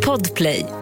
Podplay.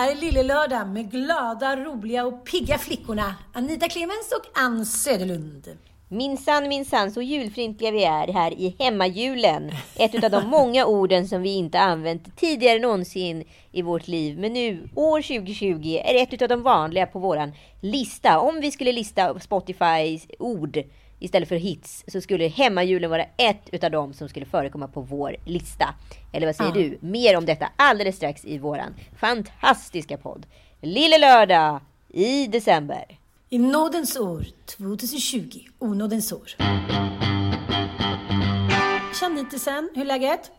Här är Lille Lördag med glada, roliga och pigga flickorna Anita Clemens och Ann Söderlund. Minsann, minsann, så julfrintliga vi är här i hemmajulen. Ett av de många orden som vi inte använt tidigare någonsin i vårt liv. Men nu, år 2020, är det ett av de vanliga på våran lista. Om vi skulle lista Spotifys ord istället för hits så skulle hemmajulen vara ett av dem som skulle förekomma på vår lista. Eller vad säger Ja. du? Mer om detta alldeles strax i våran fantastiska podd. Lille lördag i december. I nådens år 2020, onådens år. Tja nitisen, hur är läget?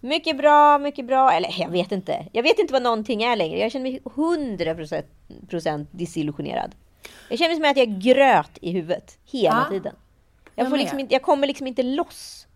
Mycket bra, mycket bra. Eller jag vet inte. Jag vet inte vad någonting är längre. Jag känner mig 100% desillusionerad. Jag känner som att jag gröt i huvudet hela Ja, tiden. Jag, får liksom inte, jag kommer liksom inte loss.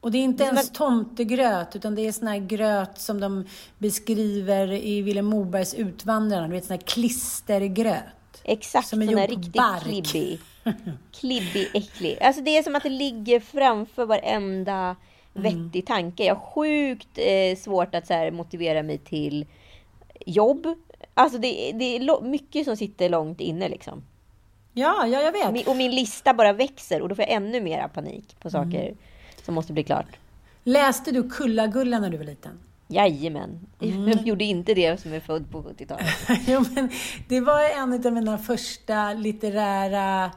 Och det är inte Det är ens att- tomtegröt, utan det är sån här gröt som de beskriver i Vilhelm Mobergs Utvandrarna. Du vet, sån här klistergröt. Exakt, Som är sån här riktigt bark. klibbig. Klibbig, äcklig. Alltså det är som att det ligger framför varenda Mm. vettig tanke. Jag har sjukt eh, svårt att så här, motivera mig till jobb. Alltså det, det är mycket som sitter långt inne liksom. Ja, ja, jag vet. Och min lista bara växer och då får jag ännu mer panik på Mm. saker som måste bli klart. Läste du Kulla-Gulla när du var liten? Jajamän. Mm. Jag gjorde inte det som är född på 70-talet. jo, men det var en av mina första litterära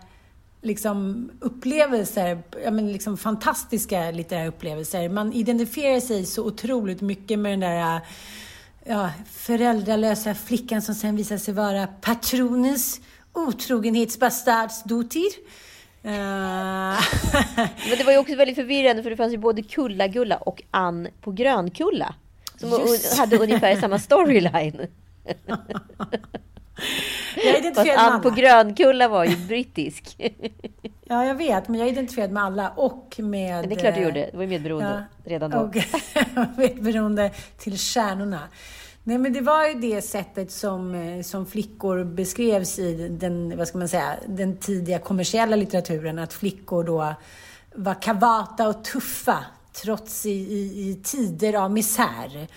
liksom, upplevelser, ja, men liksom fantastiska litterära upplevelser. Man identifierar sig så otroligt mycket med den där ja, föräldralösa flickan som sen visar sig vara patronens otrogenhetsbastardsdotter. Uh, Men det var ju också väldigt förvirrande för det fanns ju både Kulla-Gulla och Ann på Grönkulla. Som Just. hade ungefär samma storyline. jag Fast identifierade Ann med på. Grönkulla var ju brittisk. Ja, jag vet, men jag identifierade med alla och med... Men det är klart du eh, gjorde. Det var ju medberoende redan då. Och medberoende till stjärnorna. Nej, men det var ju det sättet som, eh, som flickor beskrevs i den, vad ska man säga, den tidiga kommersiella litteraturen. Att flickor då var kavata och tuffa trots i, i, i tider av misär.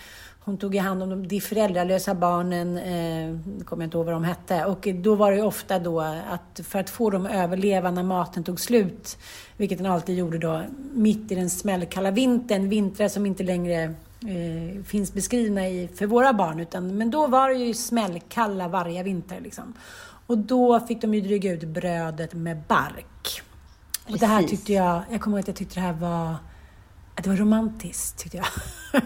Hon tog hand om de, föräldralösa barnen, eh, kommer jag inte ihåg vad de hette. Och då var det ju ofta då att för att få dem att överleva när maten tog slut, vilket den alltid gjorde då, mitt i den smällkalla vintern, vintrar som inte längre eh, finns beskrivna i, för våra barn, utan, men då var det ju smällkalla varje vinter liksom. Och då fick de ju dryga ut brödet med bark. Och det här Precis. tyckte jag, jag kommer ihåg att jag tyckte det här var, det var romantiskt, tyckte jag.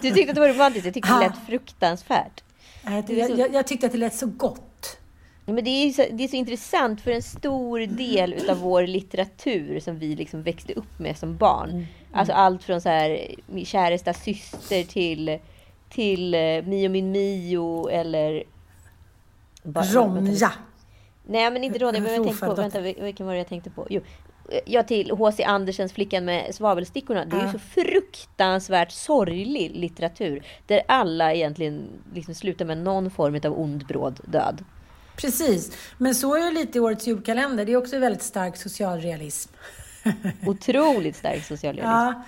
Du tyckte att det var romantiskt. Jag tyckte det Ja. lät fruktansvärt. Jag, Det är så- jag, jag tyckte att det lät så gott. Men det är, så, det är så intressant för en stor del utav vår litteratur som vi liksom växte upp med som barn. Alltså allt från så här, min käresta syster till, till eh, Mio min Mio eller... Bara- Ronja. Nej men inte Ronja, men jag tänkte på, vänta, vil- vilken var det jag tänkte på? Jo, ja, till H.C. Andersens Flickan med svavelstickorna. Det är ju så fruktansvärt sorglig litteratur. Där alla egentligen liksom slutar med någon form av ond bråd död. Precis, men så är det lite i årets julkalender. Det är också väldigt stark socialrealism. Otroligt stark socialrealism. Ja,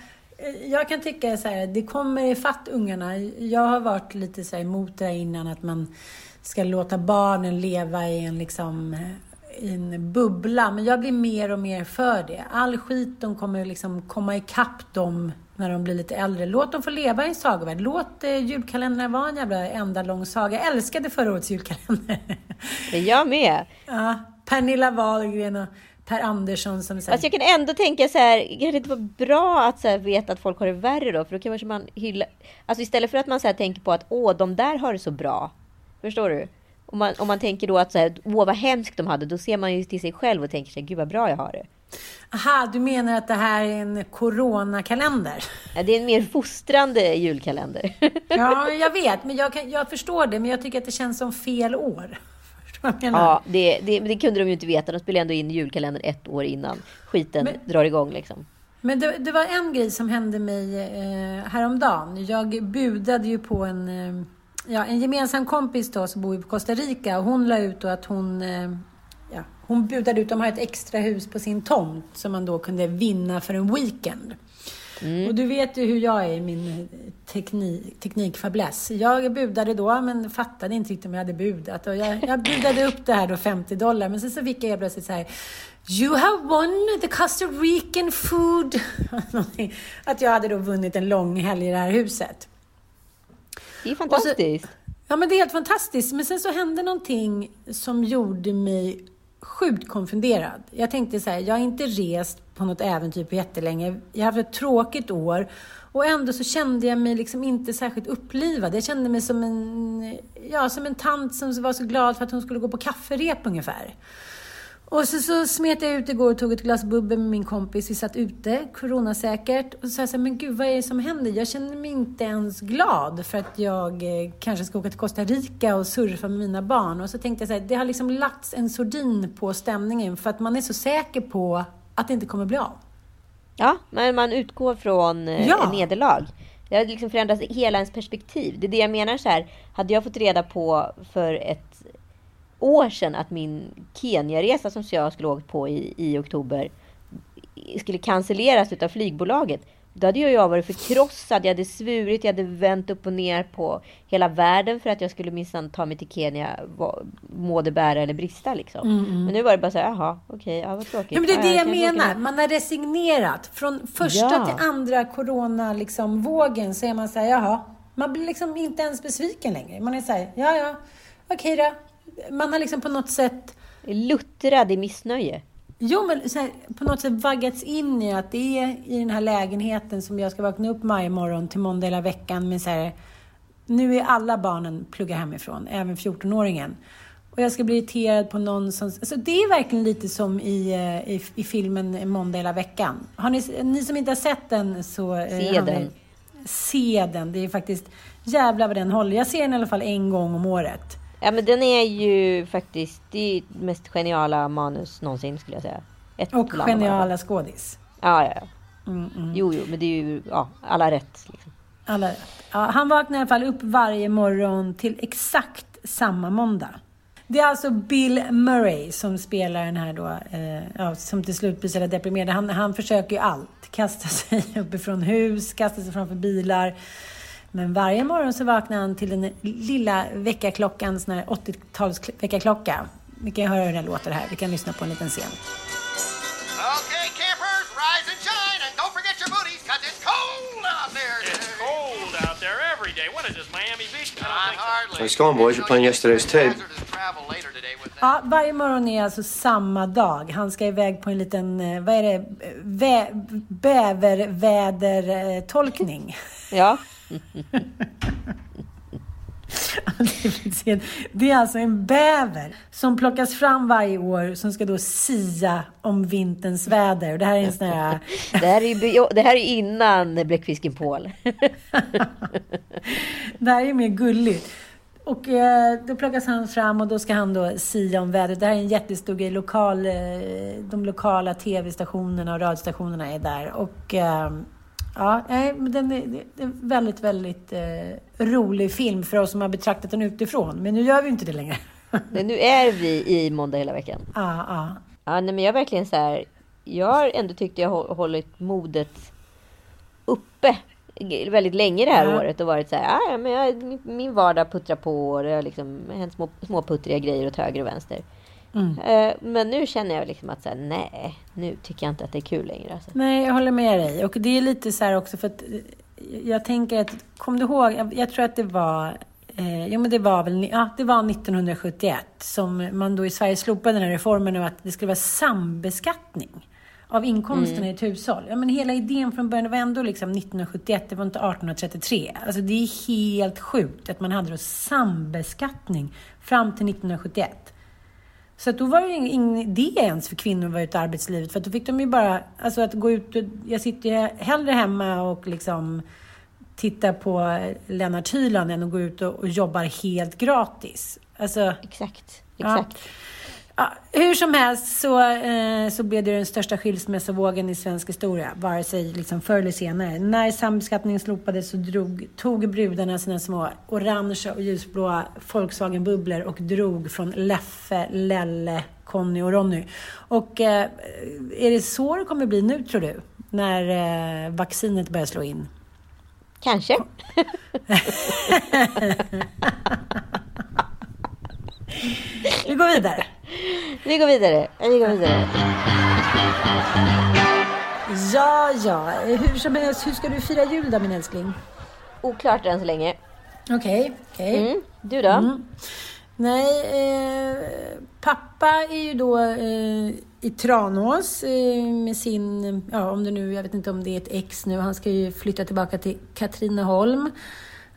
jag kan tycka så här, det kommer ifatt ungarna. Jag har varit lite så här emot det innan, att man ska låta barnen leva i en liksom i en bubbla. Men jag blir mer och mer för det. All skit de kommer liksom komma ikapp dem när de blir lite äldre. Låt dem få leva i en sagovärld. Låt eh, julkalendrarna vara en jävla enda lång saga. Jag älskade förra årets julkalender. Jag med. Ja, Pernilla Wahlgren och Per Andersson som säger... Alltså jag kan ändå tänka så här, kan det inte vara bra att så här, veta att folk har det värre då? För då kanske man hylla... Alltså istället för att man så här, tänker på att åh, de där har det så bra. Förstår du? Om man, om man tänker då att så här, åh vad hemskt de hade, då ser man ju till sig själv och tänker sig, gud vad bra jag har det. Aha, du menar att det här är en coronakalender? Ja, det är en mer fostrande julkalender. ja, jag vet, men jag, kan, jag förstår det, men jag tycker att det känns som fel år. Ja, det, det, det, kunde de ju inte veta. De spelade ändå in julkalendern ett år innan skiten men, drar igång. Liksom. Men det, det, var en grej som hände mig eh, häromdagen. Jag budade ju på en, eh, ja, en gemensam kompis då, som bor på Costa Rica. Och hon la ut då att hon, eh, ja, hon budade ut, de har ett extra hus på sin tomt som man då kunde vinna för en weekend. Mm. Och du vet ju hur jag är i min teknik, teknikfäbless. Jag budade då, men fattade inte riktigt om jag hade budat. Och jag, jag budade upp det här då 50 dollar, men sen så fick jag plötsligt så här You have won the Costa Rican food. Att jag hade då vunnit en lång helg i det här huset. Det är fantastiskt. Så, ja, men det är helt fantastiskt. Men sen så hände någonting som gjorde mig sjukt konfunderad. Jag tänkte så här, jag har inte rest på något äventyr på jättelänge. Jag har haft ett tråkigt år och ändå så kände jag mig liksom inte särskilt upplivad. Jag kände mig som en, ja, som en tant som var så glad för att hon skulle gå på kafferep ungefär. Och så, så smet jag ut igår och tog ett glas bubbel med min kompis. Vi satt ute, coronasäkert. Och så sa jag så här, men gud vad är det som händer? Jag känner mig inte ens glad för att jag eh, kanske ska åka till Costa Rica och surfa med mina barn. Och så tänkte jag så här, det har liksom lagts en sordin på stämningen för att man är så säker på att det inte kommer bli av. Ja, men man utgår från eh, ja. nederlag. Det har liksom förändrat hela ens perspektiv. Det är det jag menar så här. Hade jag fått reda på för ett år sedan att min Kenya-resa som jag skulle åkt på i, i oktober skulle cancelleras utav flygbolaget. Då hade jag varit förkrossad. Jag hade svurit, jag hade vänt upp och ner på hela världen för att jag skulle minsann ta mig till Kenya, må det bära eller brista liksom. Mm, mm. Men nu var det bara så här, jaha, okej, okay, ja, vad tråkigt. Ja, men det är det jag, jag menar. Man har resignerat. Från första ja. till andra corona-vågen liksom, så är man så här, jaha. Man blir liksom inte ens besviken längre. Man är så här, ja, ja, okej okay då man har liksom på något sätt... Luttrad i missnöje. Jo, men här, på något sätt vaggats in i att det är i den här lägenheten som jag ska vakna upp varje morgon till måndag hela veckan med så här, nu är alla barnen plugga hemifrån, även 14-åringen. Och jag ska bli irriterad på någon som... Alltså det är verkligen lite som i, eh, i, i filmen Måndag hela veckan. Har ni, ni som inte har sett den så... Eh, se den. Se den. Det är faktiskt... Jävlar vad den håller. Jag ser den i alla fall en gång om året. Ja men den är ju faktiskt det mest geniala manus någonsin skulle jag säga. Ett och geniala skådis. Ja, ja, ja. Mm, mm. Jo, jo, men det är ju ja, alla rätt. Liksom. Alla rätt. Ja, han vaknar i alla fall upp varje morgon till exakt samma måndag. Det är alltså Bill Murray som spelar den här då, eh, ja, som till slut blir så deprimerad. Han, han försöker ju allt. Kasta sig uppifrån hus, kasta sig framför bilar. Men varje morgon så vaknar han till den lilla väckarklockan, sån här 80-tals väckarklocka. Vi kan höra hur den låter här. Vi kan lyssna på en liten scen. Okay, campers, rise and shine and don't forget your booties cause it's cold out there. It's cold out there every day. What is this, Miami Beach? Don't hardly. Nice going boys, you're playing yesterday's tape. Ja, varje morgon är alltså samma dag. Han ska iväg på en liten, eh, vad är det, Bä, bävervädertolkning. Ja. Det är alltså en bäver som plockas fram varje år som ska då sia om vinterns väder. Det här är en sån här... Det här är, det här är innan bläckfisken Paul. Det här är mer gulligt. Och eh, då plockas han fram och då ska han då sia om vädret. Det här är en jättestor grej. Lokal, eh, de lokala tv-stationerna och radiostationerna är där. Och eh, ja, nej, men den är, det är en väldigt, väldigt eh, rolig film för oss som har betraktat den utifrån. Men nu gör vi inte det längre. Men nu är vi i måndag hela veckan. Ja, ja. Ja, nej, men jag verkligen så här. Jag har ändå tyckt jag har hållit modet uppe väldigt länge det här Ja. året och varit så här. "Ah, Ja, men jag, min vardag puttrar på och det har liksom hänt små, små puttriga grejer åt höger och vänster. Mm. Eh, men nu känner jag liksom att så här, nej, nu tycker jag inte att det är kul längre. Alltså. Nej, jag håller med dig. Och det är lite så här också för att eh, jag tänker att, kom du ihåg, jag, jag tror att det var, eh, jo men det var väl, ja det var 1971 som man då i Sverige slopade den här reformen och att det skulle vara sambeskattning av inkomsterna i ett hushåll. Ja men hela idén från början var ändå liksom 1971, det var inte 1833. Alltså det är helt sjukt att man hade då sambeskattning fram till 1971. Så att då var det ju ingen, idé ens för kvinnor att vara ute i arbetslivet. För att då fick de ju bara, alltså att gå ut jag sitter ju hellre hemma och liksom tittar på Lennart Hyland än att gå ut och, och jobbar helt gratis. Alltså, Exakt, exakt. ja, hur som helst så, eh, så blev det den största skilsmässovågen i svensk historia, vare sig liksom förr eller senare. När sambeskattningen slopades så drog, tog brudarna sina små orangea och ljusblåa Volkswagen-bubblor och drog från Leffe, Lelle, Conny och Ronny. Och eh, är det så det kommer bli nu, tror du? När eh, vaccinet börjar slå in? Kanske. Vi går vidare. Vi går vidare. Vi går vidare. Ja, ja. Hur som helst, hur ska du fira jul då, min älskling? Oklart än så länge. Okej, okej. Mm. Du då? Nej, eh, pappa är ju då eh, i Tranås eh, med sin, ja om det nu, jag vet inte om det är ett ex nu, han ska ju flytta tillbaka till Katrineholm.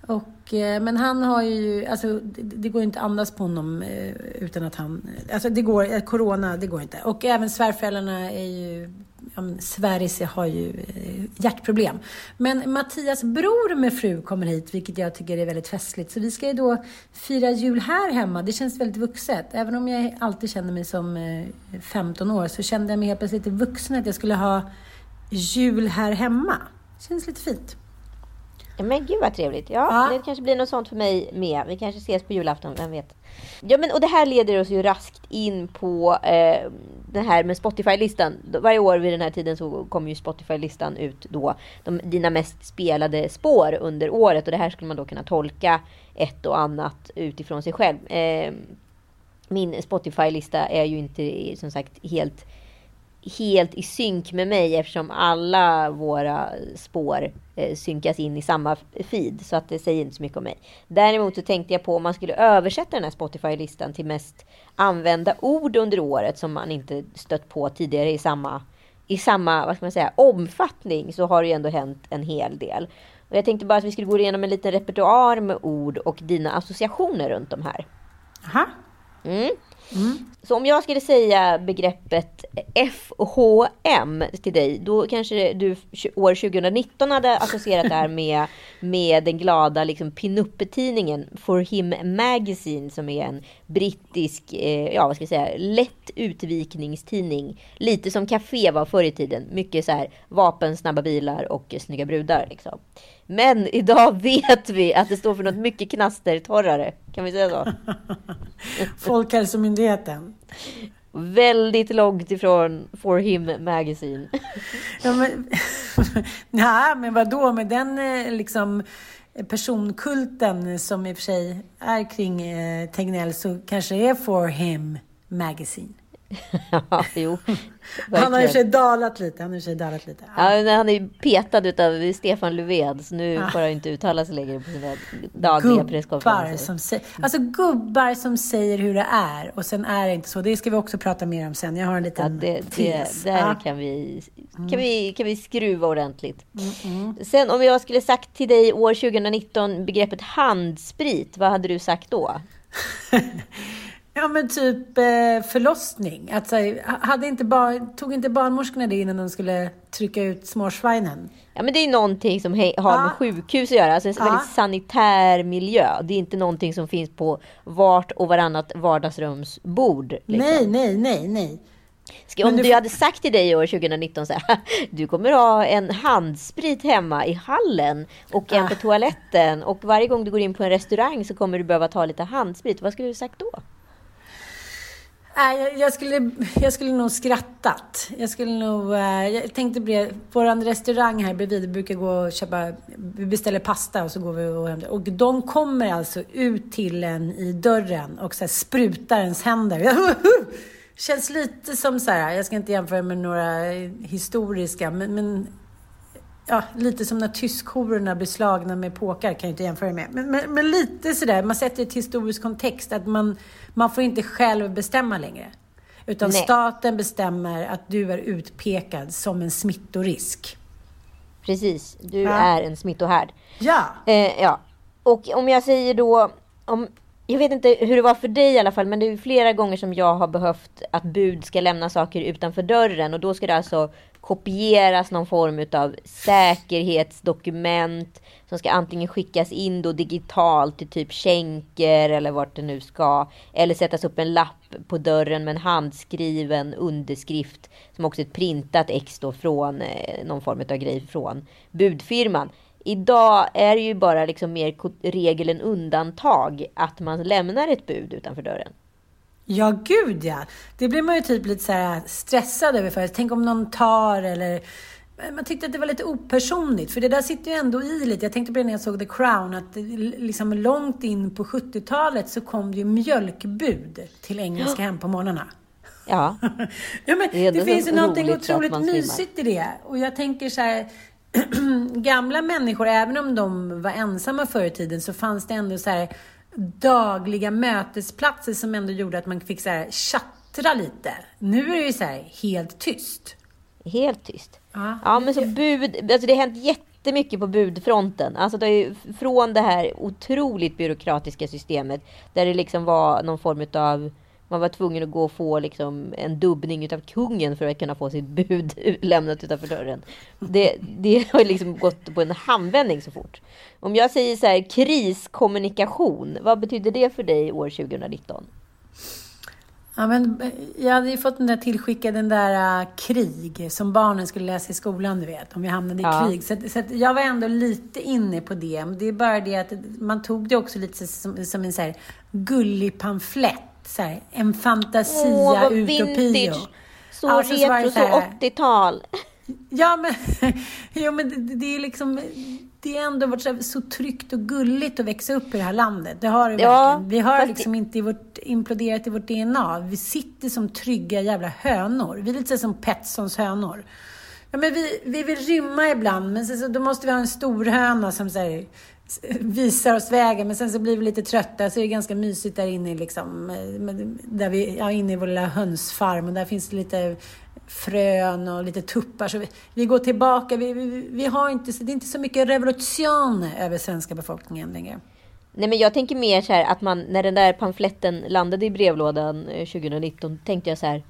Och, eh, men han har ju, alltså det, det går ju inte att andas på honom eh, utan att han, alltså det går, eh, corona, det går inte. Och även svärföräldrarna är ju, ja, men Sverige har ju hjärtproblem. Men Mattias bror med fru kommer hit, vilket jag tycker är väldigt festligt. Så vi ska ju då fira jul här hemma. Det känns väldigt vuxet. Även om jag alltid känner mig som 15 år så kände jag mig helt plötsligt lite vuxen att jag skulle ha jul här hemma. Känns lite fint. Men gud vad trevligt. Ja, Ja. det kanske blir något sånt för mig med. Vi kanske ses på julafton, vem vet. Ja, men och det här leder oss ju raskt in på eh, det här med Spotify-listan. Varje år vid den här tiden så kommer ju Spotify-listan ut då. De, dina mest spelade spår under året. Och det här skulle man då kunna tolka ett och annat utifrån sig själv. Eh, min Spotify-lista är ju inte som sagt helt helt i synk med mig eftersom alla våra spår eh, synkas in i samma feed. Så att det säger inte så mycket om mig. Däremot så tänkte jag på om man skulle översätta den här Spotify-listan till mest använda ord under året som man inte stött på tidigare i samma, i samma vad ska man säga, omfattning så har det ju ändå hänt en hel del. Och jag tänkte bara att vi skulle gå igenom en liten repertoar med ord och dina associationer runt de här. Aha. Mm. Så om jag skulle säga begreppet FHM till dig, då kanske du år 2019 hade associerat det här med, med den glada liksom, pinup-tidningen For Him Magazine som är en brittisk, eh, ja vad ska jag säga, lätt utvikningstidning. Lite som Café var förr i tiden. Mycket så här vapen, snabba bilar och snygga brudar. Liksom. Men idag vet vi att det står för något mycket knastertorrare. Kan vi säga så? Folkhälsomyndigheten. Väldigt långt ifrån For Him Magazine. Ja, men, nej, men vadå med den eh, liksom personkulten som i och för sig är kring eh, Tegnell så kanske det är For Him Magazine. ja, jo. Han har i och för sig verkligen. dalat lite. Han har dalat lite. Ja, men han är petad utav Stefan Löfven så nu får han inte uttala sig längre på sina dagliga Gubbar presskonferenser. som, säger, alltså gubbar som säger hur det är och sen är det inte så. Det ska vi också prata mer om sen. Jag har en Ja, liten det, det, tes. där Ja. kan, vi, kan, vi, kan vi skruva ordentligt. Mm, Sen om jag skulle sagt till dig år 2019 begreppet handsprit, vad hade du sagt då? Ja, men typ eh, förlossning. Att, så här, hade inte bar, tog inte barnmorskorna det innan de skulle trycka ut småsvinen? Ja, men det är någonting som har med Ja. sjukhus att göra. Alltså en Ja. väldigt sanitär miljö. Det är inte någonting som finns på vart och varannat vardagsrumsbord. Liksom. Nej, nej, nej, nej. Ska, om du, du hade sagt till dig år 2019 så här, du kommer ha en handsprit hemma i hallen och en på toaletten och varje gång du går in på en restaurang så kommer du behöva ta lite handsprit. Vad skulle du sagt då? Äh, jag, skulle, jag skulle nog skrattat. Jag skulle nog... Äh, jag tänkte på vår restaurang här bredvid, vi brukar gå och köpa... Vi beställer pasta och så går vi och hämtar. Och de kommer alltså ut till en i dörren och så här sprutar ens händer. Känns lite som så här, jag ska inte jämföra med några historiska, men, men ja, lite som när tyskhororna blir slagna med påkar, kan jag inte jämföra med. Men, men, men lite sådär, man sätter det i ett historisk kontext, att man, man får inte själv bestämma längre. Utan Nej. staten bestämmer att du är utpekad som en smittorisk. Precis, du Ja. är en smittohärd. Ja! Eh, ja, och om jag säger då, om, jag vet inte hur det var för dig i alla fall, men det är flera gånger som jag har behövt att bud ska lämna saker utanför dörren och då ska det alltså kopieras någon form av säkerhetsdokument som ska antingen skickas in då digitalt till typ skänker eller vart det nu ska. Eller sättas upp en lapp på dörren med en handskriven underskrift som också är ett printat ex då från eh, någon form av grej från budfirman. Idag är det ju bara liksom mer regel än undantag att man lämnar ett bud utanför dörren. Ja, gud ja. Det blir man ju typ lite så stressad över för. Tänk om någon tar eller... Man tyckte att det var lite opersonligt, för det där sitter ju ändå i lite. Jag tänkte på det när jag såg The Crown, att liksom långt in på 70-talet så kom det ju mjölkbud till engelska hem på morgnarna. Ja, Ja, men Det det, finns ju någonting otroligt mysigt i det. Och jag tänker så här, gamla människor, även om de var ensamma förr i tiden, så fanns det ändå så här dagliga mötesplatser som ändå gjorde att man fick så här tjattra lite. Nu är det ju så här helt tyst. helt tyst. Ja. Ja, men så bud, alltså det har hänt jättemycket på budfronten. Alltså det är från det här otroligt byråkratiska systemet där det liksom var någon form av man var tvungen att gå och få liksom en dubbning utav kungen för att kunna få sitt bud lämnat utanför dörren. Det, det har liksom gått på en handvändning så fort. Om jag säger så här kriskommunikation, vad betyder det för dig år 2019? Ja, men jag hade ju fått den där tillskickad, den där uh, krig som barnen skulle läsa i skolan, du vet, om vi hamnade i Ja. krig. Så, att- så att jag var ändå lite inne på det. Det är bara det att man tog det också lite som, som en så här gullig pamflett. Så här, en fantasia Åh, vad utopio. vintage! Så Alltså, så det retro, så så 80-tal. Ja, men, jo, men det, det är liksom... Det har ändå varit så, så tryggt och gulligt att växa upp i det här landet. Det har det Ja, verkligen. Vi har liksom inte i vårt, imploderat i vårt DNA. Vi sitter som trygga jävla hönor. Vi är lite så som Petssons hönor. Ja, men vi, vi vill rymma ibland, men sen, så, då måste vi ha en stor höna som så här, s- visar oss vägen. Men sen så blir vi lite trötta, så är det ganska mysigt där inne, liksom, där vi, ja, inne i vår lilla hönsfarm. Och där finns det lite frön och lite tuppar. Så vi, vi går tillbaka. Vi, vi, vi har inte, det är inte så mycket revolution över svenska befolkningen längre. Nej men jag tänker mer så här att man när den där pamfletten landade i brevlådan eh, 2019 tänkte jag så här.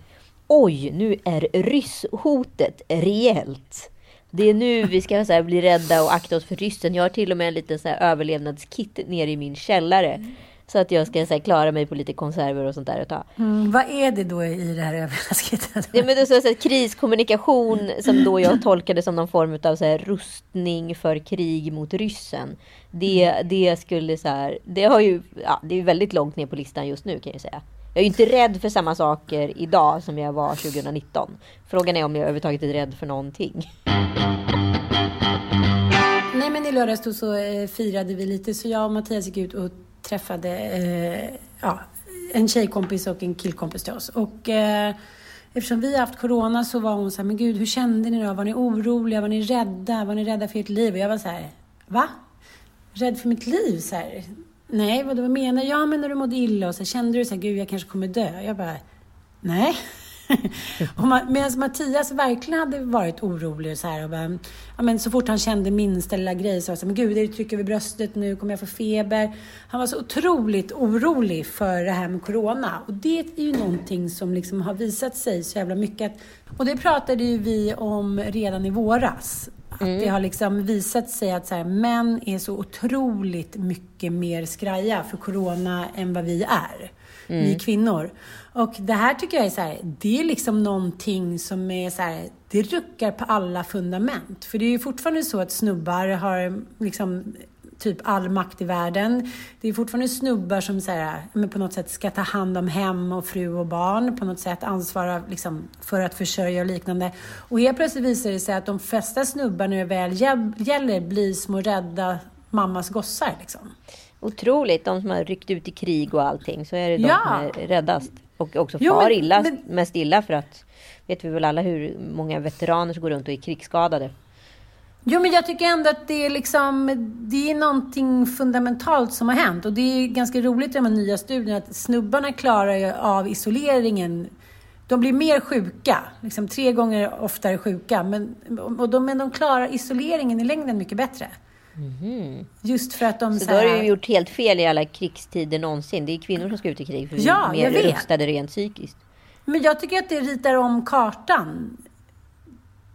Oj, nu är rysshotet reellt. Det är nu vi ska så här, bli rädda och akta oss för ryssen. Jag har till och med en liten så här, överlevnadskit nere i min källare. Så att jag ska så här, klara mig på lite konserver och sånt där ett tag. Mm, vad är det då i det här överraskningen? Ja, men det är så, så här, kriskommunikation som då jag tolkade som någon form av så här, rustning för krig mot ryssen. Det, det skulle så här, det har ju, ja, det är väldigt långt ner på listan just nu kan jag säga. Jag är inte rädd för samma saker idag som jag var 2019. Frågan är om jag överhuvudtaget är rädd för någonting. Nej, men i lördags då så eh, firade vi lite, så jag och Mattias gick ut och träffade eh, ja, en tjejkompis och en killkompis till oss. Och eh, eftersom vi har haft corona så var hon så här, men gud, hur kände ni då? Var ni oroliga? Var ni rädda? Var ni rädda för ert liv? Och jag var så här, va? Rädd för mitt liv? Så här, Nej, vad, vad menar du? Ja, men när du mådde illa och så här, kände du så här, gud, jag kanske kommer dö? Jag bara, nej. Medan Mattias verkligen hade varit orolig så här. Och bara, ja, men så fort han kände minsta lilla grej så var det så men gud, är det tryck över bröstet nu? Kommer jag få feber? Han var så otroligt orolig för det här med Corona. Och det är ju någonting som liksom har visat sig så jävla mycket. Och det pratade ju vi om redan i våras. Att mm. det har liksom visat sig att så här, män är så otroligt mycket mer skraja för corona än vad vi är. Mm. Vi kvinnor. Och det här tycker jag är så här, det är liksom någonting som är så här, det ruckar på alla fundament. För det är ju fortfarande så att snubbar har liksom typ all makt i världen. Det är fortfarande snubbar som så här, på något sätt ska ta hand om hem och fru och barn, på något sätt ansvara liksom, för att försörja och liknande. Och helt plötsligt visar det sig att de flesta snubbar när det väl gäller blir små rädda mammas gossar. Liksom. Otroligt, de som har ryckt ut i krig och allting, så är det de ja. som är räddast. Och också jo, far men, illa, men... mest illa för att vet vi väl alla hur många veteraner som går runt och är krigsskadade. Jo, men jag tycker ändå att det är, liksom, det är någonting fundamentalt som har hänt. Och det är ganska roligt i de här nya studierna att snubbarna klarar ju av isoleringen. De blir mer sjuka, liksom tre gånger oftare sjuka. Men, och de, men de klarar isoleringen i längden mycket bättre. Mm. Just för att de... Så, så här... då har du gjort helt fel i alla krigstider någonsin. Det är kvinnor som ska ut i krig för ja, vi är mer rustade rent psykiskt. Men jag tycker att det ritar om kartan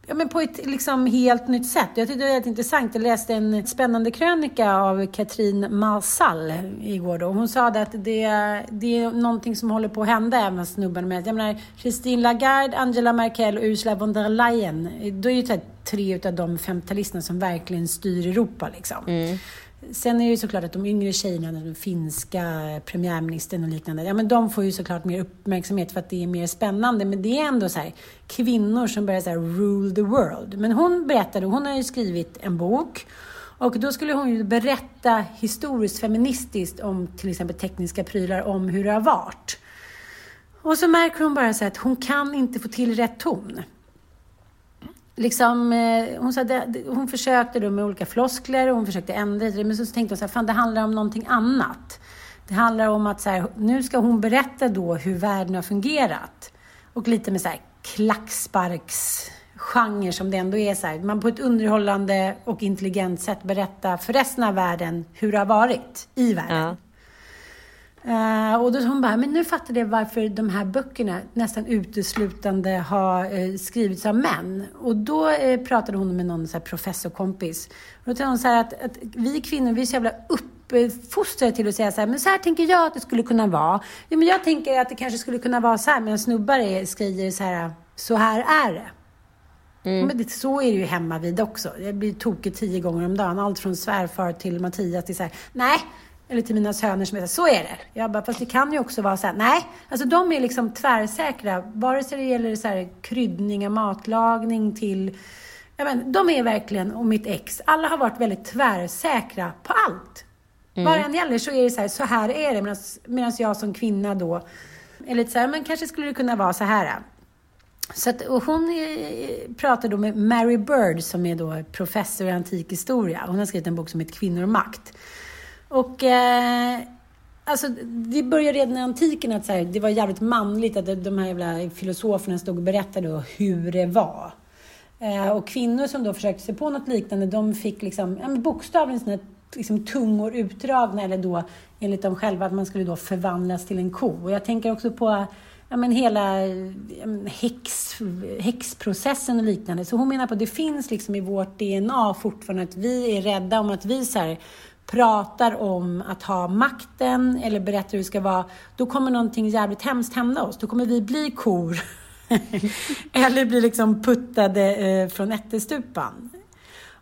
ja, men på ett liksom helt nytt sätt. Jag tyckte det var helt intressant. Jag läste en spännande krönika av Katrin Malsall igår. Då. Hon sa att det, det är någonting som håller på att hända även snubben med. Jag menar, Christine Lagarde, Angela Merkel och Ursula von der Leyen. Då är ju tre av de femtalisterna som verkligen styr Europa. Liksom. Mm. Sen är det ju såklart att de yngre tjejerna, den finska premiärministern och liknande, ja men de får ju såklart mer uppmärksamhet för att det är mer spännande. Men det är ändå så här, kvinnor som börjar så här, rule the world. Men hon berättade, hon har ju skrivit en bok och då skulle hon ju berätta historiskt feministiskt om till exempel tekniska prylar, om hur det har varit. Och så märker hon bara så att hon kan inte få till rätt ton liksom, eh, hon, sa, hon försökte då med olika floskler och hon försökte ändra det, men så tänkte hon så här, fan det handlar om någonting annat. Det handlar om att så här, nu ska hon berätta då hur världen har fungerat. Och lite med så här klacksparksgenre som det ändå är så här, man på ett underhållande och intelligent sätt berättar för resten av världen hur det har varit i världen. Ja. Uh, och då hon bara, men nu fattar jag varför de här böckerna nästan uteslutande har uh, skrivits av män. Och då uh, pratade hon med någon så här, professorkompis. Och då sa hon så här att, att, vi kvinnor, vi är så jävla uppfostrade till att säga så här, men så här tänker jag att det skulle kunna vara. Ja, men jag tänker att det kanske skulle kunna vara så här, medan snubbar är, skriver så här, så här är det. Mm. Men det, så är det ju hemma vid också. Jag blir tokig tio gånger om dagen. Allt från svärfar till Mattias till så här, nej, eller till mina söner som är så, så är det. Jag bara, fast det kan ju också vara så här, nej. Alltså de är liksom tvärsäkra, vare sig det gäller så här kryddning av matlagning till, ja men de är verkligen, och mitt ex, alla har varit väldigt tvärsäkra på allt. Mm. Vad det än gäller så är det så här, så här är det. Medan jag som kvinna då är lite så här, men kanske skulle det kunna vara så här. Så att, och hon eh, pratade då med Mary Bird som är då professor i antik historia. Hon har skrivit en bok som heter Kvinnor och makt. Och eh, alltså, det började redan i antiken att så här, det var jävligt manligt att de här jävla filosoferna stod och berättade hur det var. Eh, och kvinnor som då försökte sig på något liknande, de fick liksom, ja, bokstavligen sina liksom, tungor utdragna, eller då enligt dem själva att man skulle då förvandlas till en ko. Och jag tänker också på ja, men hela häx, häxprocessen och liknande. Så hon menar på att det finns liksom i vårt DNA fortfarande att vi är rädda om att vi så här, pratar om att ha makten eller berättar hur det ska vara, då kommer någonting jävligt hemskt hända oss. Då kommer vi bli kor. eller bli liksom puttade eh, från ättestupan.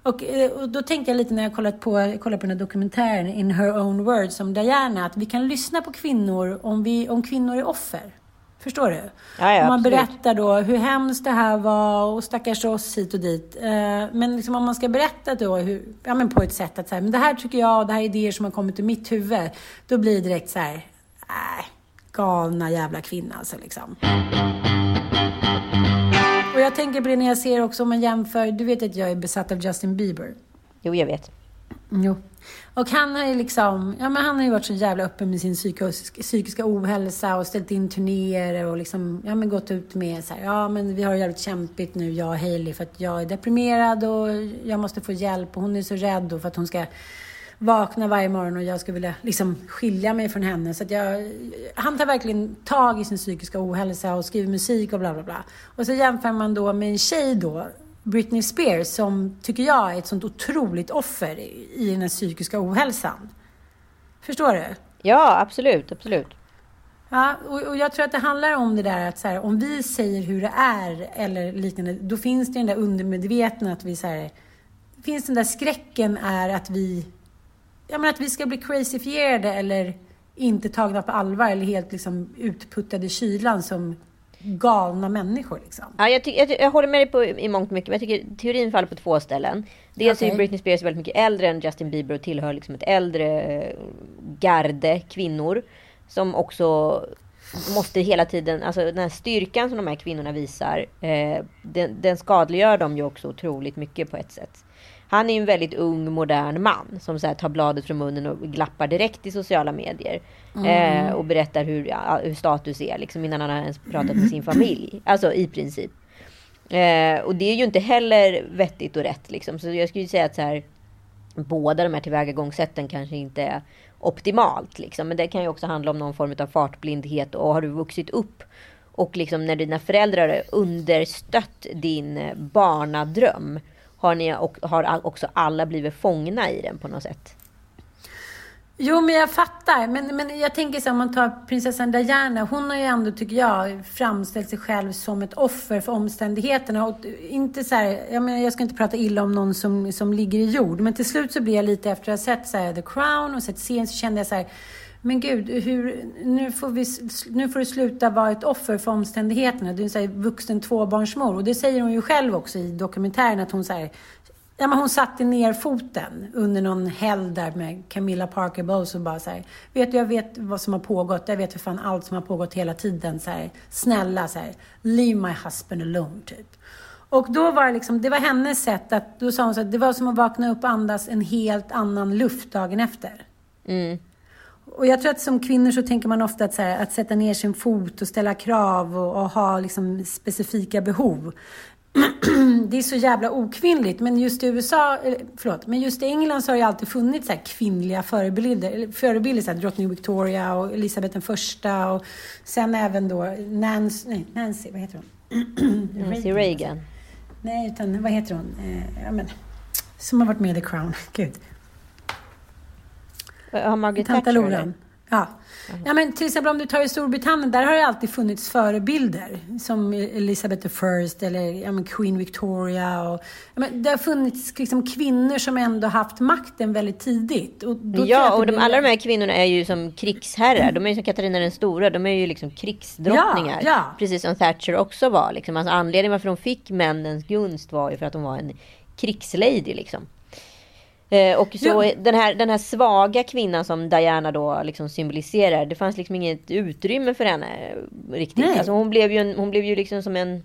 Och, eh, och, då tänkte jag lite när jag kollat på, kollat på den här dokumentären In Her Own Words om Diana, att vi kan lyssna på kvinnor om, vi, om kvinnor är offer. Förstår du? Ja, ja, man berättar då hur hemskt det här var och stackars oss hit och dit. Eh, men liksom om man ska berätta då hur, ja, men på ett sätt att så här, men det här tycker jag, det här är idéer som har kommit ur mitt huvud. Då blir det direkt så här, äh, galna jävla kvinna alltså liksom. Och jag tänker på det när jag ser också om man jämför, du vet att jag är besatt av Justin Bieber. Jo, jag vet. Jo. Och han har ju liksom, ja men han har ju varit så jävla öppen med sin psykiska, psykiska ohälsa och ställt in turnéer och liksom, ja men gått ut med så här, ja men vi har det jävligt kämpigt nu, jag och Hailey, för att jag är deprimerad och jag måste få hjälp och hon är så rädd då för att hon ska vakna varje morgon och jag skulle vilja liksom skilja mig från henne. Så att jag, han tar verkligen tag i sin psykiska ohälsa och skriver musik och bla bla bla. Och så jämför man då med en tjej då Britney Spears som, tycker jag, är ett sånt otroligt offer i den här psykiska ohälsan. Förstår du? Ja, absolut, absolut. Ja, och, och jag tror att det handlar om det där att så här, om vi säger hur det är eller liknande, då finns det den där undermedvetna att vi så här, finns den där skräcken är att vi, ja men att vi ska bli crazyfierade eller inte tagna på allvar eller helt liksom utputtade i kylan som galna människor. Liksom. Ja, jag, jag, jag håller med dig på i mångt och mycket, men jag tycker teorin faller på två ställen. Dels Okej. är Britney Spears väldigt mycket äldre än Justin Bieber och tillhör liksom ett äldre eh, garde kvinnor. Som också måste hela tiden, alltså den här styrkan som de här kvinnorna visar, eh, den, den skadliggör dem ju också otroligt mycket på ett sätt. Han är ju en väldigt ung, modern man som så här tar bladet från munnen och glappar direkt i sociala medier. Eh, och berättar hur, ja, hur status är, liksom, innan han har ens pratat med sin familj. Alltså i princip. Eh, och det är ju inte heller vettigt och rätt. Liksom. Så jag skulle säga att så här, båda de här tillvägagångssätten kanske inte är optimalt. Liksom. Men det kan ju också handla om någon form av fartblindhet. Och har du vuxit upp och liksom när dina föräldrar har understött din barnadröm. Har, ni, och har också alla blivit fångna i den på något sätt. Jo, men jag fattar. Men, men jag tänker så här, om man tar prinsessan Diana. Hon har ju ändå, tycker jag, framställt sig själv som ett offer för omständigheterna. Och inte så här, jag, menar, jag ska inte prata illa om någon som, som ligger i jord. Men till slut så blir jag lite, efter att ha sett så här, The Crown och sett serien, så kände jag så här, men gud, hur, nu, får vi, nu får du sluta vara ett offer för omständigheterna. Du är en här vuxen tvåbarnsmor. Och det säger hon ju själv också i dokumentären, att hon så här, Ja, men hon satte ner foten under någon helg där med Camilla Parker Bowles och bara så här, vet du, jag vet vad som har pågått, jag vet för fan allt som har pågått hela tiden. Så här, snälla, så här, leave my husband alone, typ. Och då var det liksom, det var hennes sätt att, då sa hon så här, det var som att vakna upp och andas en helt annan luft dagen efter. Mm. Och jag tror att som kvinnor så tänker man ofta att, här, att sätta ner sin fot och ställa krav och, och ha liksom specifika behov. det är så jävla okvinnligt. Men just i USA, eller, förlåt, men just i England så har det alltid funnits så kvinnliga förebilder. Förebilder, så här, drottning Victoria och Elisabeth den första och sen även då Nancy, nej, Nancy vad heter hon? Nancy Reagan. Nej, utan vad heter hon? Eh, ja, men, som har varit med i The Crown. Gud. Har Margaret Thatcher? Loran. Ja. ja, men till exempel om du tar i Storbritannien, där har det alltid funnits förebilder. Som Elizabeth I eller ja, Queen Victoria. Och, ja, men det har funnits liksom kvinnor som ändå haft makten väldigt tidigt. Och Ja, och de, blir- alla de här kvinnorna är ju som krigsherrar. De är ju som Katarina den stora. De är ju liksom krigsdrottningar. Ja, ja. Precis som Thatcher också var. Liksom. Alltså, anledningen varför de fick männens gunst var ju för att de var en krigslady. Liksom. Eh, och så Ja. den, här, den här svaga kvinnan som Diana då liksom symboliserar. Det fanns liksom inget utrymme för henne eh, riktigt. Nej. Alltså, hon, blev ju en, hon blev ju liksom som en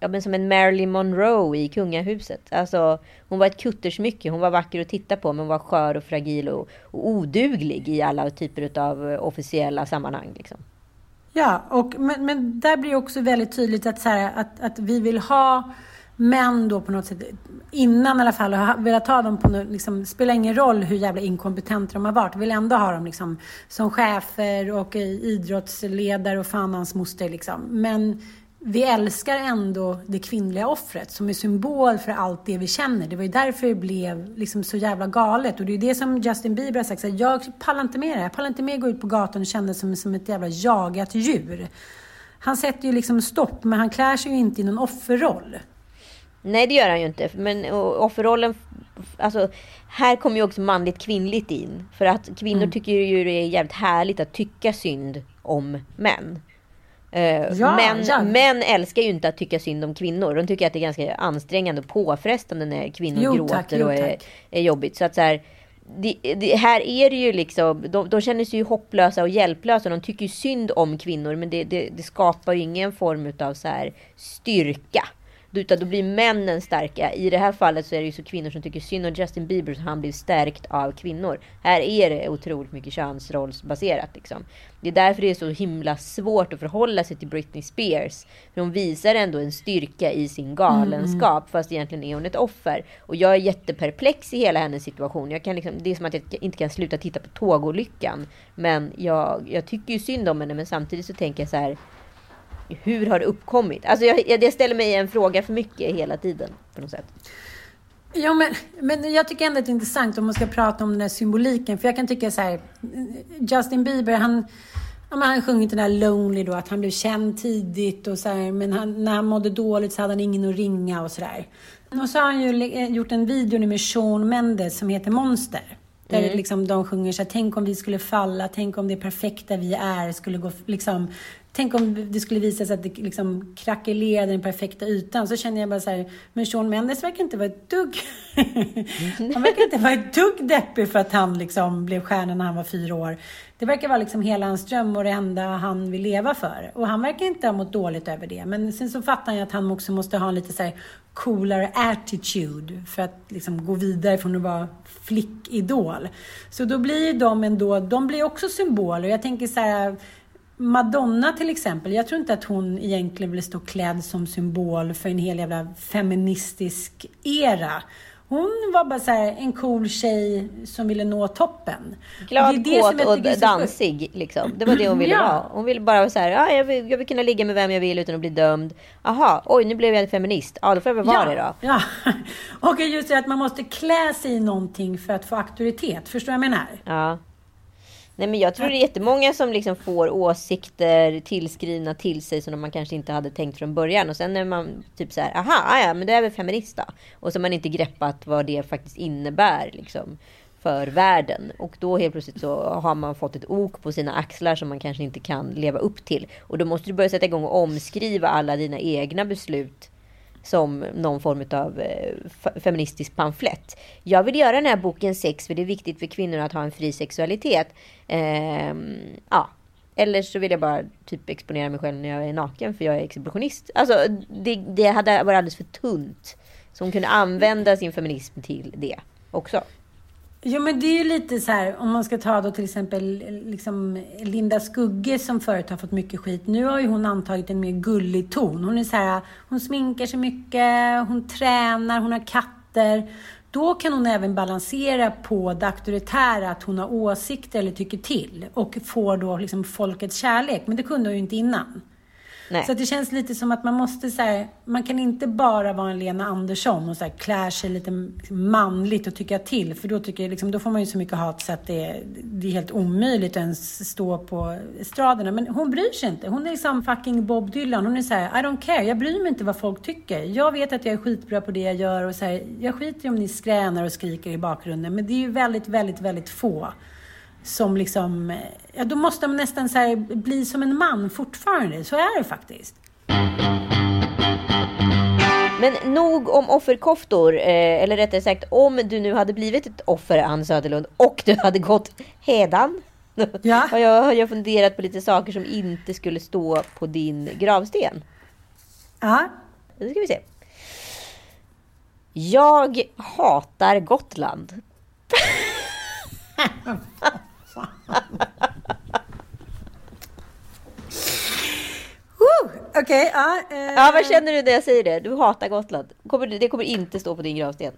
ja, men som en Marilyn Monroe i kungahuset. Alltså, hon var ett kuttersmycke. Hon var vacker att titta på men hon var skör och fragil och, och oduglig i alla typer av officiella sammanhang. Liksom. Ja, och, men, men där blir det också väldigt tydligt att, så här, att, att vi vill ha men då på något sätt, innan i alla fall, har velat ha dem på något, liksom, spelar ingen roll hur jävla inkompetenta de har varit, vill ändå ha dem liksom som chefer och idrottsledare och fan hans moster liksom. Men vi älskar ändå det kvinnliga offret som är symbol för allt det vi känner. Det var ju därför det blev liksom så jävla galet. Och det är det som Justin Bieber har sagt. Så här, jag pallar inte med det. Jag pallar inte med att gå ut på gatan och känna mig som, som ett jävla jagat djur. Han sätter ju liksom stopp, men han klär sig ju inte i någon offerroll. Nej, det gör han ju inte. Men offerrollen... Alltså, här kommer ju också manligt kvinnligt in. För att kvinnor tycker ju det är jävligt härligt att tycka synd om män. Eh, Ja, män, ja. män älskar ju inte att tycka synd om kvinnor. De tycker att det är ganska ansträngande och påfrestande när kvinnor Jo, gråter tack, jo, och är, är jobbigt. Så att så här, det, det, här är det ju liksom, de, de känner sig ju hopplösa och hjälplösa. De tycker synd om kvinnor men det, det, det skapar ju ingen form av så här styrka. Utan då blir männen starka. I det här fallet så är det ju så kvinnor som tycker synd om Justin Bieber så han blir stärkt av kvinnor. Här är det otroligt mycket könsrollsbaserat liksom. Det är därför det är så himla svårt att förhålla sig till Britney Spears. För hon visar ändå en styrka i sin galenskap mm. fast egentligen är hon ett offer. Och jag är jätteperplex i hela hennes situation. Jag kan liksom, det är som att jag inte kan sluta titta på tågolyckan. Men jag, jag tycker ju synd om henne men samtidigt så tänker jag så här hur har det uppkommit? Alltså jag, jag, det ställer mig en fråga för mycket hela tiden på något sätt. Ja, men, men jag tycker ändå att det är intressant om man ska prata om den här symboliken. För jag kan tycka så här, Justin Bieber, han, ja, han sjungit den där Lonely då, att han blev känd tidigt och så här, men han, när han mådde dåligt så hade han ingen att ringa och sådär. Och så har han ju gjort en video nu med Sean Mendes som heter Monster. Där mm. liksom de sjunger så här, tänk om vi skulle falla, tänk om det perfekta vi är skulle gå, liksom, Tänk om det skulle visa sig att det liksom krackelerade den perfekta ytan. Så känner jag bara så här, men Sean Mendes verkar inte vara ett dugg... han verkar inte vara ett dugg deppig för att han liksom blev stjärna när han var fyra år. Det verkar vara liksom hela hans dröm och det enda han vill leva för. Och han verkar inte ha mått dåligt över det. Men sen så fattar jag att han också måste ha en lite så här coolare attitude för att liksom gå vidare från att vara flickidol. Så då blir de ändå, de blir också symboler. Jag tänker så här, Madonna till exempel, jag tror inte att hon egentligen vill stå klädd som symbol för en hel jävla feministisk era. Hon var bara så här, en cool tjej som ville nå toppen. Glad, kåt och dansig. Liksom. Det var det hon ville ja. vara. Hon ville bara vara så här, ja, jag, vill, jag vill kunna ligga med vem jag vill utan att bli dömd. Aha, oj, nu blev jag en feminist. Ja, då får jag väl vara ja, det då. Ja, och just det att man måste klä sig i någonting för att få auktoritet. Förstår du vad jag menar? Ja. Nej men jag tror det är jättemånga som liksom får åsikter tillskrivna till sig som man kanske inte hade tänkt från början. Och sen är man typ så här, aha, ah, ja men det är väl feminist då. Och så har man inte greppat vad det faktiskt innebär liksom för världen. Och då helt plötsligt så har man fått ett ok på sina axlar som man kanske inte kan leva upp till. Och då måste du börja sätta igång och omskriva alla dina egna beslut som någon form av eh, feministisk pamflett. Jag vill göra den här boken sex för det är viktigt för kvinnor att ha en fri sexualitet. Eh, ja. Eller så vill jag bara typ exponera mig själv när jag är naken för jag är exhibitionist. Alltså det, det hade varit alldeles för tunt. Så hon kunde använda sin feminism till det också. Jo, men det är ju lite så här, om man ska ta då till exempel liksom Linda Skugge som förut har fått mycket skit. Nu har ju hon antagit en mer gullig ton. Hon är så här, hon sminkar sig mycket, hon tränar, hon har katter. Då kan hon även balansera på det auktoritära, att hon har åsikter eller tycker till och får då liksom folkets kärlek. Men det kunde hon ju inte innan. Nej. Så det känns lite som att man måste så här, man kan inte bara vara en Lena Andersson och så här, klä sig lite manligt och tycka till. För då, tycker jag, liksom, då får man ju så mycket hat så att det, det är helt omöjligt att ens stå på estraderna. Men hon bryr sig inte. Hon är liksom fucking Bob Dylan. Hon är så här, I don't care. Jag bryr mig inte vad folk tycker. Jag vet att jag är skitbra på det jag gör och så här, jag skiter i om ni skränar och skriker i bakgrunden. Men det är ju väldigt, väldigt, väldigt få som liksom, ja då måste man nästan så bli som en man fortfarande. Så är det faktiskt. Men nog om offerkoftor, eh, eller rättare sagt om du nu hade blivit ett offer, Ann Söderlund, och du hade gått hedan. Ja. har, jag, har jag funderat på lite saker som inte skulle stå på din gravsten. Ja. Nu ska vi se. Jag hatar Gotland. Okej, okay, ja. Eh. Ja, vad känner du när jag säger det? Du hatar Gotland. Kommer, det kommer inte stå på din gravsten.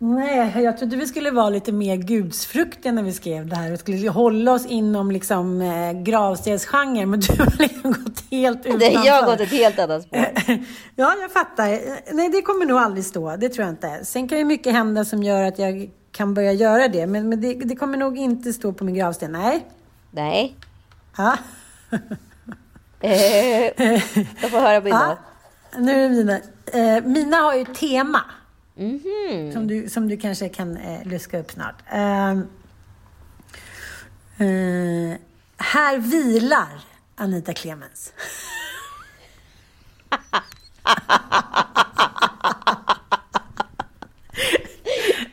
Nej, jag trodde vi skulle vara lite mer gudsfruktiga när vi skrev det här. Vi skulle hålla oss inom liksom, eh, gravstensgenren, men du har liksom gått helt utanför. Nej, jag har gått ett helt annat spår. ja, jag fattar. Nej, det kommer nog aldrig stå. Det tror jag inte. Sen kan ju mycket hända som gör att jag kan börja göra det. Men, men det, det, kommer nog inte stå på min gravsten. Nej. Nej. Ja. eh, jag får höra mina. Ja, nu är det mina. Eh, mina har ju tema. Mm -hmm. som, du, som du kanske kan eh, luska upp snart. Eh, eh, här vilar Anita Clemens.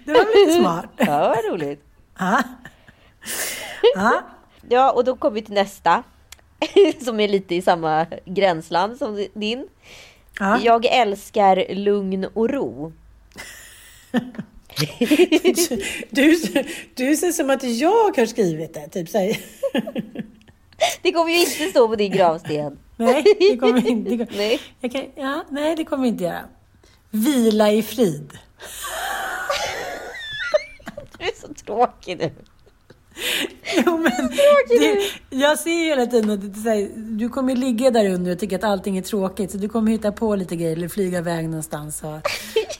Det var lite smart. Ja, vad roligt. Ja. Ja. ja, och då kommer vi till nästa. Som är lite i samma gränsland som din. Ja. Jag älskar lugn och ro. Du, du ser som att jag har skrivit det. Typ så här. Det kommer ju inte stå på din gravsten. Nej, det kommer inte. Det kommer, Nej. Kan, ja, nej, det kommer inte göra. Vila i frid. Du tråkig nu. Jo, men det, jag ser ju hela tiden att här, du kommer ligga där under och tycka att allting är tråkigt. Så du kommer hitta på lite grejer eller flyga iväg någonstans. Och,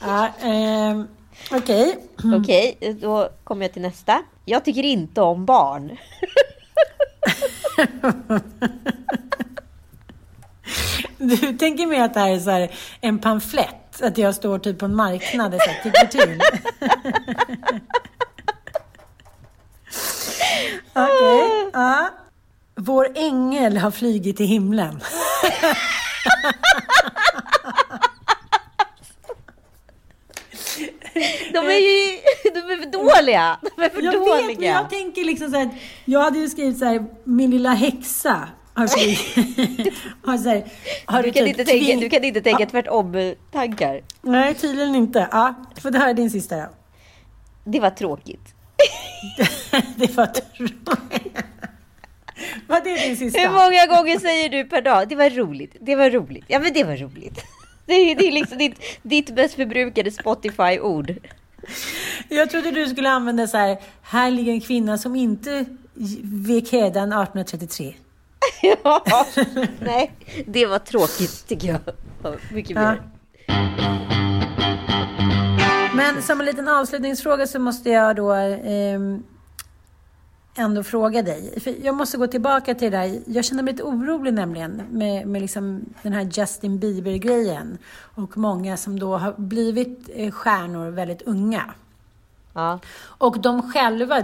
ja, ehm, Okej. Okej, då kommer jag till nästa. Jag tycker inte om barn. Du tänker mig att det här är så här en pamflett? Att jag står typ på en marknad och tycker till? Okej. Ja. Vår ängel har flugit till himlen. De är ju de är för dåliga. De är för Jag dåliga. vet, men jag tänker liksom så här, jag hade ju skrivit så här, min lilla häxa har flugit. har så här, har du, kan typ inte tänka, du kan inte tänka tvärtom-tankar. Nej, tydligen inte. Ja, får du höra din sista då. Det var tråkigt. det var tråkigt. Vad är din sista? Hur många gånger säger du per dag? Det var roligt. Det var roligt. Ja, men det var roligt. Det är, det är liksom ditt, ditt bäst förbrukade Spotify-ord. Jag trodde du skulle använda så här, här ligger en kvinna som inte vek hädan 1833. Ja. Nej, det var tråkigt tycker jag. Mycket Ja. Men som en liten avslutningsfråga så måste jag då ehm, ändå fråga dig. För jag måste gå tillbaka till det där. Jag känner mig lite orolig nämligen med, med liksom den här Justin Bieber-grejen. Och många som då har blivit eh, stjärnor väldigt unga. Ja. Och de själva,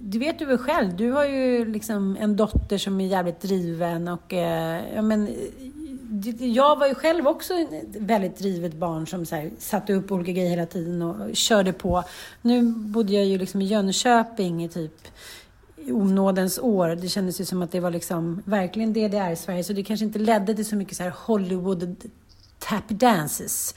du vet du väl själv, du har ju liksom en dotter som är jävligt driven och eh, ja, men, jag var ju själv också ett väldigt drivet barn som så här, satte upp olika grejer hela tiden och körde på. Nu bodde jag ju liksom i Jönköping i typ onådens år. Det kändes ju som att det var liksom verkligen DDR-Sverige, så det kanske inte ledde till så mycket så här Hollywood tap dances.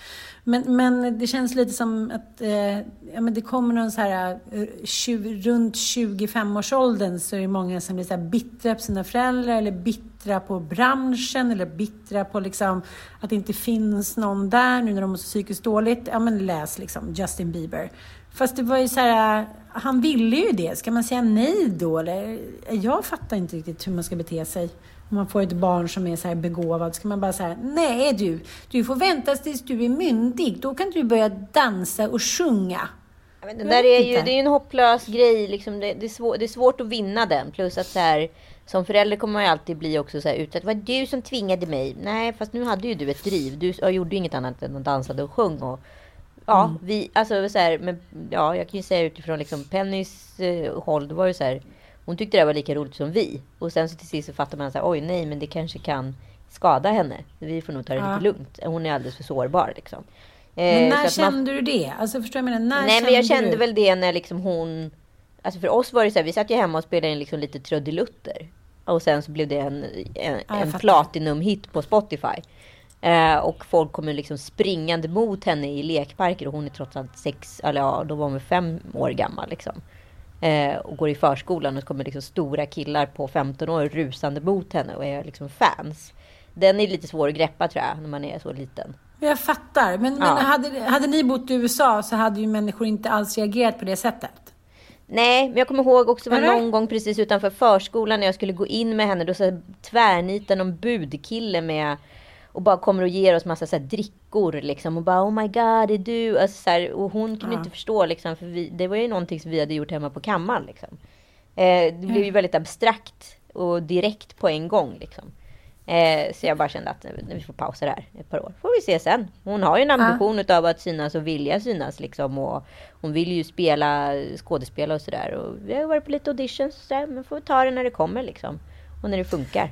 Men, men det känns lite som att eh, ja, men det kommer någon så här, eh, 20, runt 25-årsåldern så är det många som blir så här bittra på sina föräldrar eller bittra på branschen eller bittra på liksom att det inte finns någon där nu när de mår så psykiskt dåligt. Ja, men läs liksom Justin Bieber. Fast det var ju så här, han ville ju det. Ska man säga nej då? Eller? Jag fattar inte riktigt hur man ska bete sig. Om man får ett barn som är så här begåvad, ska man bara säga nej du, du får vänta tills du är myndig. Då kan du börja dansa och sjunga. Ja, men det där är ju det är en hopplös grej. Liksom det, det, är svår, det är svårt att vinna den. Plus att så här, som förälder kommer man ju alltid bli också så här utsatt. Det var du som tvingade mig. Nej, fast nu hade ju du ett driv. Du jag gjorde ju inget annat än att dansade och sjöng. Och, ja, Mm. vi, alltså så här, men, ja, jag kan ju säga utifrån liksom Pennys eh, håll. Det var ju så här. Hon tyckte det var lika roligt som vi. Och sen så till sist så fattar man så här, oj nej, men det kanske kan skada henne. Vi får nog ta det Ja. lite lugnt. Hon är alldeles för sårbar liksom. Eh, Men så när man- kände du det? Alltså förstår jag menar? När Nej men jag kände du? väl det när liksom hon... Alltså för oss var det så här, vi satt ju hemma och spelade in liksom lite trudelutter. Och sen så blev det en, en, jag en platinum-hit på Spotify. Eh, och folk kommer liksom springande mot henne i lekparker och hon är trots allt sex, eller ja, då var hon fem år gammal liksom. Eh, och går i förskolan och så kommer liksom stora killar på 15 år rusande mot henne och är liksom fans. Den är lite svår att greppa tror jag, när man är så liten. Jag fattar. Men, men Ja. hade, hade ni bott i USA så hade ju människor inte alls reagerat på det sättet. Nej, men jag kommer ihåg också var någon gång precis utanför förskolan när jag skulle gå in med henne. Då så tvärnitar någon budkille med och bara kommer och ger oss massa så här drickor liksom och bara oh my god det är du. Alltså, så här, och hon kunde Ja. inte förstå liksom för vi, det var ju någonting som vi hade gjort hemma på kammaren liksom. Eh, det blev ju väldigt abstrakt och direkt på en gång liksom. Eh, så jag bara kände att vi får pausa det här ett par år. Får vi se sen. Hon har ju en ambition utav att synas och vilja synas liksom. Och hon vill ju spela skådespela och sådär. Och vi har varit på lite auditions och sådär. Men får vi ta det när det kommer liksom. Och när det funkar.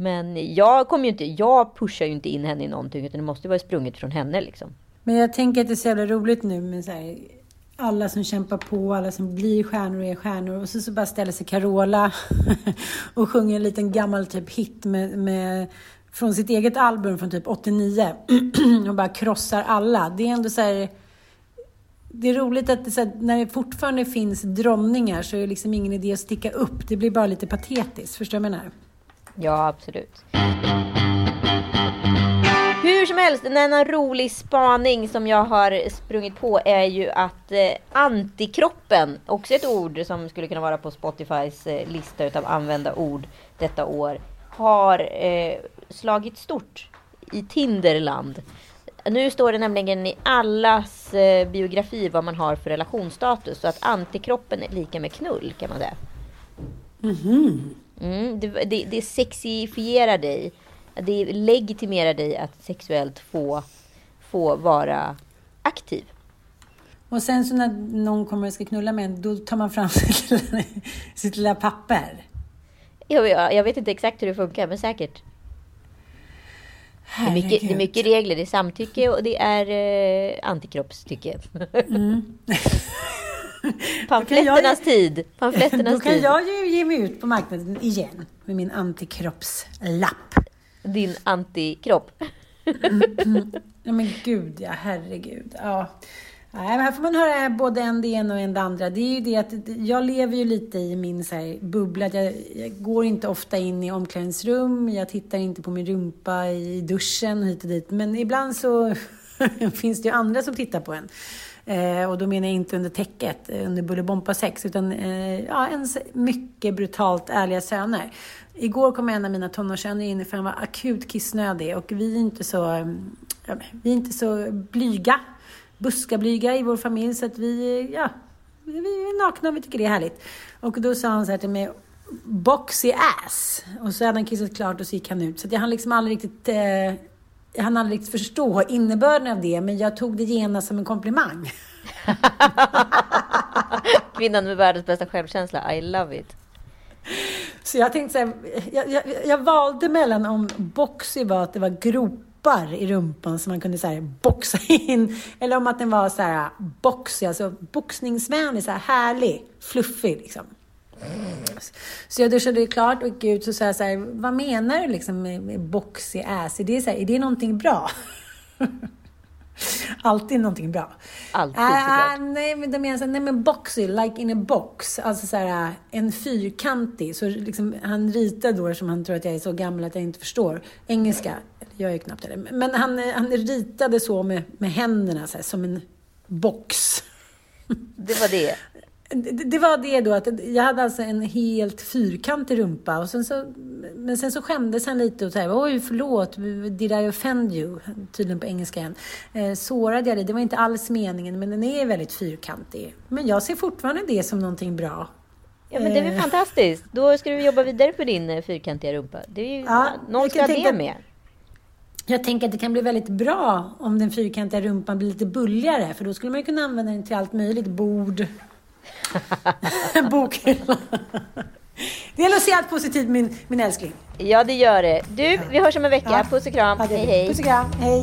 Men jag kommer ju inte, jag pushar ju inte in henne i någonting. Utan det måste ju vara sprunget från henne liksom. Men jag tänker att det är så jävla roligt nu med så här, alla som kämpar på, alla som blir stjärnor och är stjärnor. Och så, så bara ställer sig Carola och sjunger en liten gammal typ hit med, med från sitt eget album från typ 89 och bara krossar alla. Det är ändå så här, det är roligt att det, så här, när det fortfarande finns dronningar så är det liksom ingen idé att sticka upp. Det blir bara lite patetiskt. Förstår du vad jag menar? Ja, absolut. Hur som helst, en annan rolig spaning som jag har sprungit på är ju att eh, antikroppen, också ett ord som skulle kunna vara på Spotifys eh, lista utav använda ord detta år, har eh, slagit stort i Tinderland. Nu står det nämligen i allas eh, biografi vad man har för relationsstatus. Så att antikroppen är lika med knull kan man säga. Mm, det, det, det sexifierar dig. Det legitimerar dig att sexuellt få, få vara aktiv. Och sen så när någon kommer och ska knulla med en, då tar man fram sitt lilla, sitt lilla papper. Jag, jag, vet inte exakt hur det funkar, men säkert. Det är, mycket, det är mycket regler. Det är samtycke och det är eh, antikroppstycke. Mm. Pamfletternas tid. Pamfletternas Då kan tid. jag ju ge mig ut på marknaden igen med min antikroppslapp. Din antikropp. Ja men gud ja, herregud. Ja. Nej, men här får man höra både en det ena och en det andra. Det är ju det att jag lever ju lite i min så här, bubbla. Jag, jag går inte ofta in i omklädningsrum, jag tittar inte på min rumpa i duschen hit och dit. Men ibland så finns det ju andra som tittar på en. Eh, och då menar jag inte under täcket, eh, under Bullybompa 6, utan eh, ja, ens mycket brutalt ärliga söner. Igår kom en av mina tonårssöner in för han var akut kissnödig och vi är inte så, eh, ja, vi är inte så blyga, buskablyga i vår familj så att vi, eh, ja, vi är nakna och vi tycker det är härligt. Och då sa han så här till mig, boxy ass. Och så hade han kissat klart och så gick han ut. Så att jag hann liksom aldrig riktigt, eh, jag hann aldrig riktigt förstå innebörden av det, men jag tog det genast som en komplimang. Kvinnan med världens bästa självkänsla. I love it. Så jag tänkte så här, jag, jag, jag valde mellan om boxy var att det var gropar i rumpan som man kunde så här boxa in, eller om att den var så här boxy, alltså boxningsvänlig, så här härlig, fluffig liksom. Så jag duschade klart och gick ut och sa så här, vad menar du liksom med, boxy ass? Är det, så här, är det någonting bra? Alltid någonting bra. Alltid, Ah, såklart. nej, men de menar så här, nej men boxy, like in a box. Alltså så här, en fyrkantig. Så liksom, han ritar då, som han tror att jag är så gammal att jag inte förstår engelska. Jag är ju knappt det. Men han, han ritade så med, med händerna, så här, som en box. Det var det. Det, var det då, att jag hade alltså en helt fyrkantig rumpa. Och sen så, men sen så skämdes han lite och sa oj förlåt, did I offend you? Tydligen på engelska igen. Eh, sårade jag dig? Det var inte alls meningen, men den är väldigt fyrkantig. Men jag ser fortfarande det som någonting bra. Ja, men det är väl fantastiskt. Då ska du jobba vidare på din eh, fyrkantiga rumpa. Det är ju, Ja, någon ska ha det med. Jag tänker att det kan bli väldigt bra om den fyrkantiga rumpan blir lite bulligare, för då skulle man ju kunna använda den till allt möjligt. Bord, bokhylla. Det gäller att se allt positivt, min, min älskling. Ja, det gör det. Du, vi hörs om en vecka. Ja. Puss och kram. Ja, hej, hej. Puss och kram. Hej.